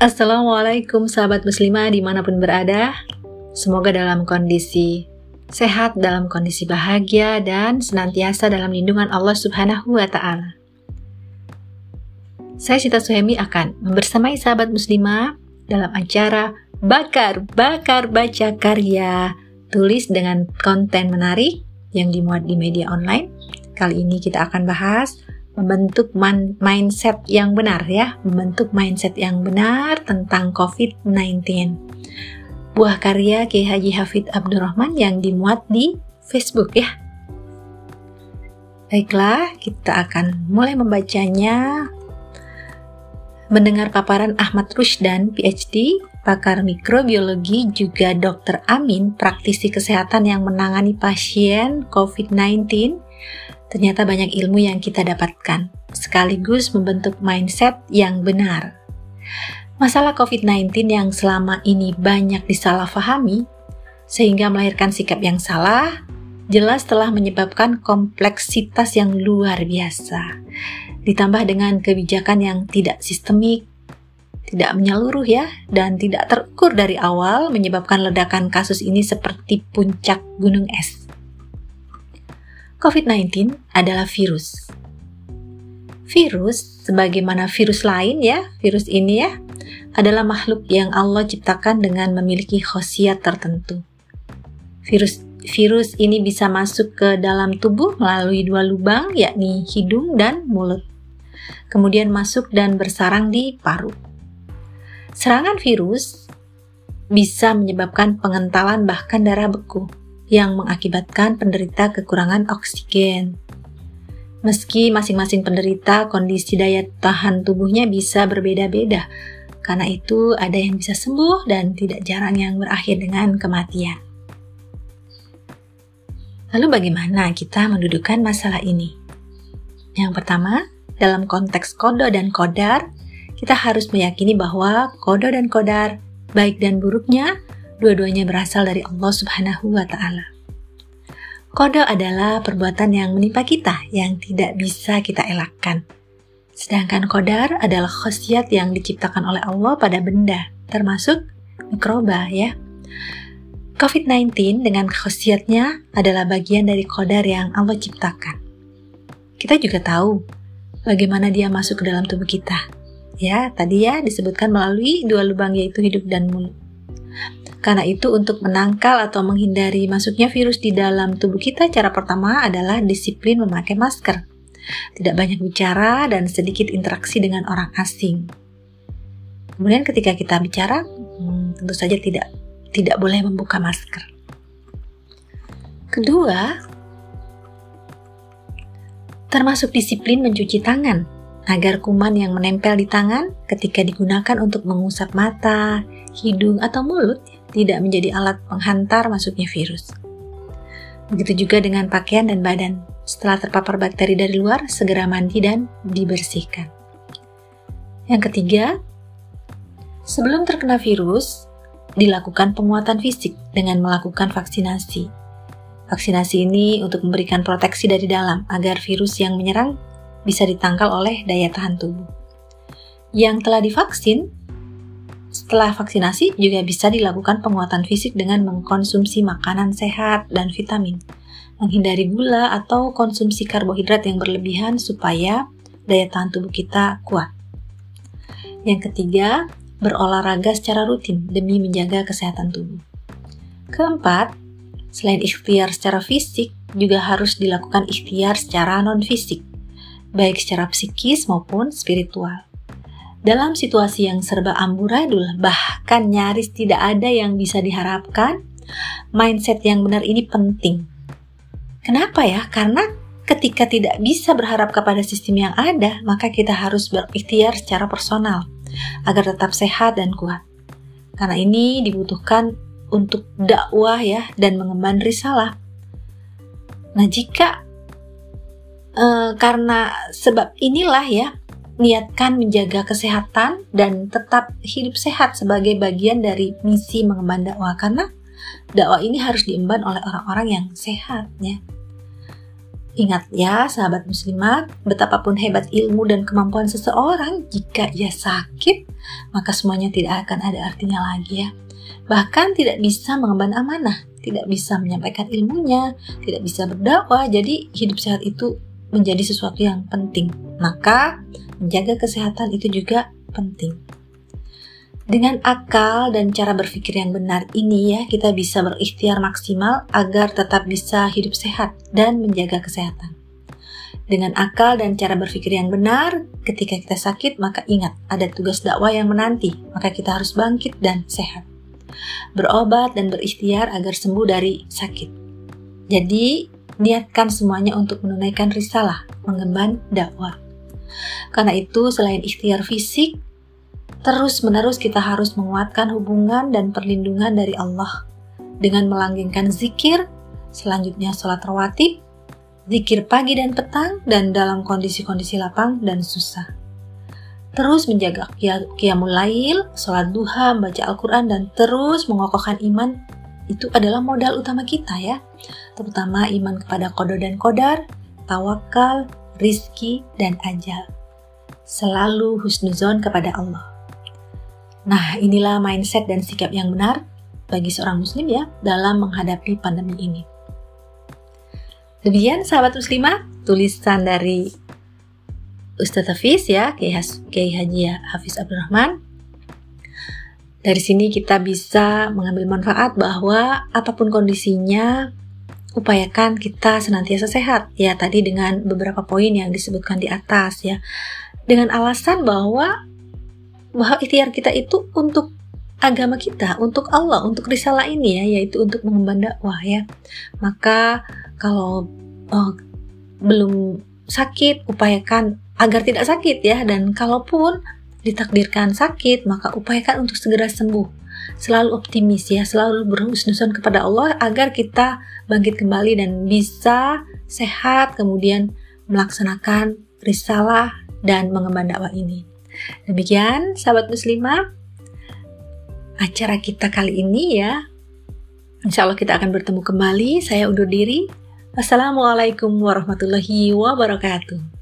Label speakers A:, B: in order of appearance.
A: Assalamualaikum sahabat muslimah di mana pun berada. Semoga dalam kondisi sehat, dalam kondisi bahagia Dan senantiasa dalam lindungan Allah subhanahu wa ta'ala. Saya Sita Suhemi akan membersamai sahabat muslimah Dalam acara Bakar, Bakar Baca Karya. Tulis dengan konten menarik yang dimuat di media online. Kali ini kita akan bahas membentuk mindset yang benar ya, membentuk mindset yang benar tentang COVID-19. Buah karya Kiai Haji Hafid Abdurrahman yang dimuat di Facebook ya. Baiklah, kita akan mulai membacanya. Mendengar paparan Ahmad Rusdan, PhD, pakar mikrobiologi, juga Dr. Amin, praktisi kesehatan yang menangani pasien COVID-19, Ternyata banyak ilmu yang kita dapatkan, sekaligus membentuk mindset yang benar. Masalah COVID-19 yang selama ini banyak disalahfahami, sehingga melahirkan sikap yang salah, jelas telah menyebabkan kompleksitas yang luar biasa. Ditambah dengan kebijakan yang tidak sistemik, tidak menyeluruh ya, dan tidak terukur dari awal menyebabkan ledakan kasus ini seperti puncak gunung es. COVID-19 adalah virus. Virus, sebagaimana virus lain ya, virus ini ya, adalah makhluk yang Allah ciptakan dengan memiliki khasiat tertentu. Virus virus ini bisa masuk ke dalam tubuh melalui dua lubang, yakni hidung dan mulut. Kemudian masuk dan bersarang di paru. Serangan virus bisa menyebabkan pengentalan bahkan darah beku yang mengakibatkan penderita kekurangan oksigen. Meski masing-masing penderita kondisi daya tahan tubuhnya bisa berbeda-beda, karena itu ada yang bisa sembuh dan tidak jarang yang berakhir dengan kematian. Lalu bagaimana kita mendudukan masalah ini? Yang pertama, dalam konteks kodo dan kodar, kita harus meyakini bahwa kodo dan kodar, baik dan buruknya, dua-duanya berasal dari Allah Subhanahu wa Ta'ala. Kodo adalah perbuatan yang menimpa kita yang tidak bisa kita elakkan. Sedangkan kodar adalah khasiat yang diciptakan oleh Allah pada benda, termasuk mikroba ya. COVID-19 dengan khasiatnya adalah bagian dari kodar yang Allah ciptakan. Kita juga tahu bagaimana dia masuk ke dalam tubuh kita. Ya, tadi ya disebutkan melalui dua lubang yaitu hidup dan mulut. Karena itu untuk menangkal atau menghindari masuknya virus di dalam tubuh kita, cara pertama adalah disiplin memakai masker. Tidak banyak bicara dan sedikit interaksi dengan orang asing. Kemudian ketika kita bicara, hmm, tentu saja tidak tidak boleh membuka masker. Kedua, termasuk disiplin mencuci tangan agar kuman yang menempel di tangan ketika digunakan untuk mengusap mata, hidung, atau mulut tidak menjadi alat penghantar masuknya virus. Begitu juga dengan pakaian dan badan. Setelah terpapar bakteri dari luar, segera mandi dan dibersihkan. Yang ketiga, sebelum terkena virus, dilakukan penguatan fisik dengan melakukan vaksinasi. Vaksinasi ini untuk memberikan proteksi dari dalam agar virus yang menyerang bisa ditangkal oleh daya tahan tubuh. Yang telah divaksin setelah vaksinasi juga bisa dilakukan penguatan fisik dengan mengkonsumsi makanan sehat dan vitamin, menghindari gula atau konsumsi karbohidrat yang berlebihan supaya daya tahan tubuh kita kuat. Yang ketiga, berolahraga secara rutin demi menjaga kesehatan tubuh. Keempat, selain ikhtiar secara fisik, juga harus dilakukan ikhtiar secara non-fisik, baik secara psikis maupun spiritual. Dalam situasi yang serba amburadul, bahkan nyaris tidak ada yang bisa diharapkan, mindset yang benar ini penting. Kenapa ya? Karena ketika tidak bisa berharap kepada sistem yang ada, maka kita harus berikhtiar secara personal agar tetap sehat dan kuat. Karena ini dibutuhkan untuk dakwah ya dan mengemban risalah. Nah, jika uh, karena sebab inilah ya niatkan menjaga kesehatan dan tetap hidup sehat sebagai bagian dari misi mengemban dakwah karena dakwah ini harus diemban oleh orang-orang yang sehat ya. Ingat ya, sahabat muslimat, betapapun hebat ilmu dan kemampuan seseorang, jika ia sakit, maka semuanya tidak akan ada artinya lagi ya. Bahkan tidak bisa mengemban amanah, tidak bisa menyampaikan ilmunya, tidak bisa berdakwah, jadi hidup sehat itu menjadi sesuatu yang penting. Maka, menjaga kesehatan itu juga penting. Dengan akal dan cara berpikir yang benar ini ya, kita bisa berikhtiar maksimal agar tetap bisa hidup sehat dan menjaga kesehatan. Dengan akal dan cara berpikir yang benar, ketika kita sakit, maka ingat ada tugas dakwah yang menanti, maka kita harus bangkit dan sehat. Berobat dan berikhtiar agar sembuh dari sakit. Jadi, niatkan semuanya untuk menunaikan risalah, mengemban dakwah. Karena itu, selain ikhtiar fisik, Terus-menerus kita harus menguatkan hubungan dan perlindungan dari Allah dengan melanggengkan zikir, selanjutnya sholat rawatib, zikir pagi dan petang, dan dalam kondisi-kondisi lapang dan susah. Terus menjaga qiyamul lail, sholat duha, membaca Al-Quran, dan terus mengokohkan iman itu adalah modal utama kita ya. Terutama iman kepada kodo dan kodar, tawakal, rizki, dan ajal. Selalu husnuzon kepada Allah. Nah, inilah mindset dan sikap yang benar bagi seorang muslim ya dalam menghadapi pandemi ini. Demikian sahabat muslimah, tulisan dari Ustadz Hafiz ya, Kiai Haji Hafiz Abdurrahman. Dari sini kita bisa mengambil manfaat bahwa apa pun kondisinya, upayakan kita senantiasa sehat. Ya, tadi dengan beberapa poin yang disebutkan di atas ya. Dengan alasan bahwa bahwa ikhtiar kita itu untuk agama kita, untuk Allah, untuk risalah ini ya, yaitu untuk mengemban dakwah ya. Maka kalau oh, belum sakit, upayakan agar tidak sakit ya, dan kalaupun ditakdirkan sakit, maka upayakan untuk segera sembuh. Selalu optimis ya, selalu berhusnuzon kepada Allah agar kita bangkit kembali dan bisa sehat, kemudian melaksanakan risalah dan mengemban dakwah ini. Demikian sahabat muslimah acara kita kali ini ya. Insya Allah kita akan bertemu kembali. Saya undur diri. Wassalamualaikum warahmatullahi wabarakatuh.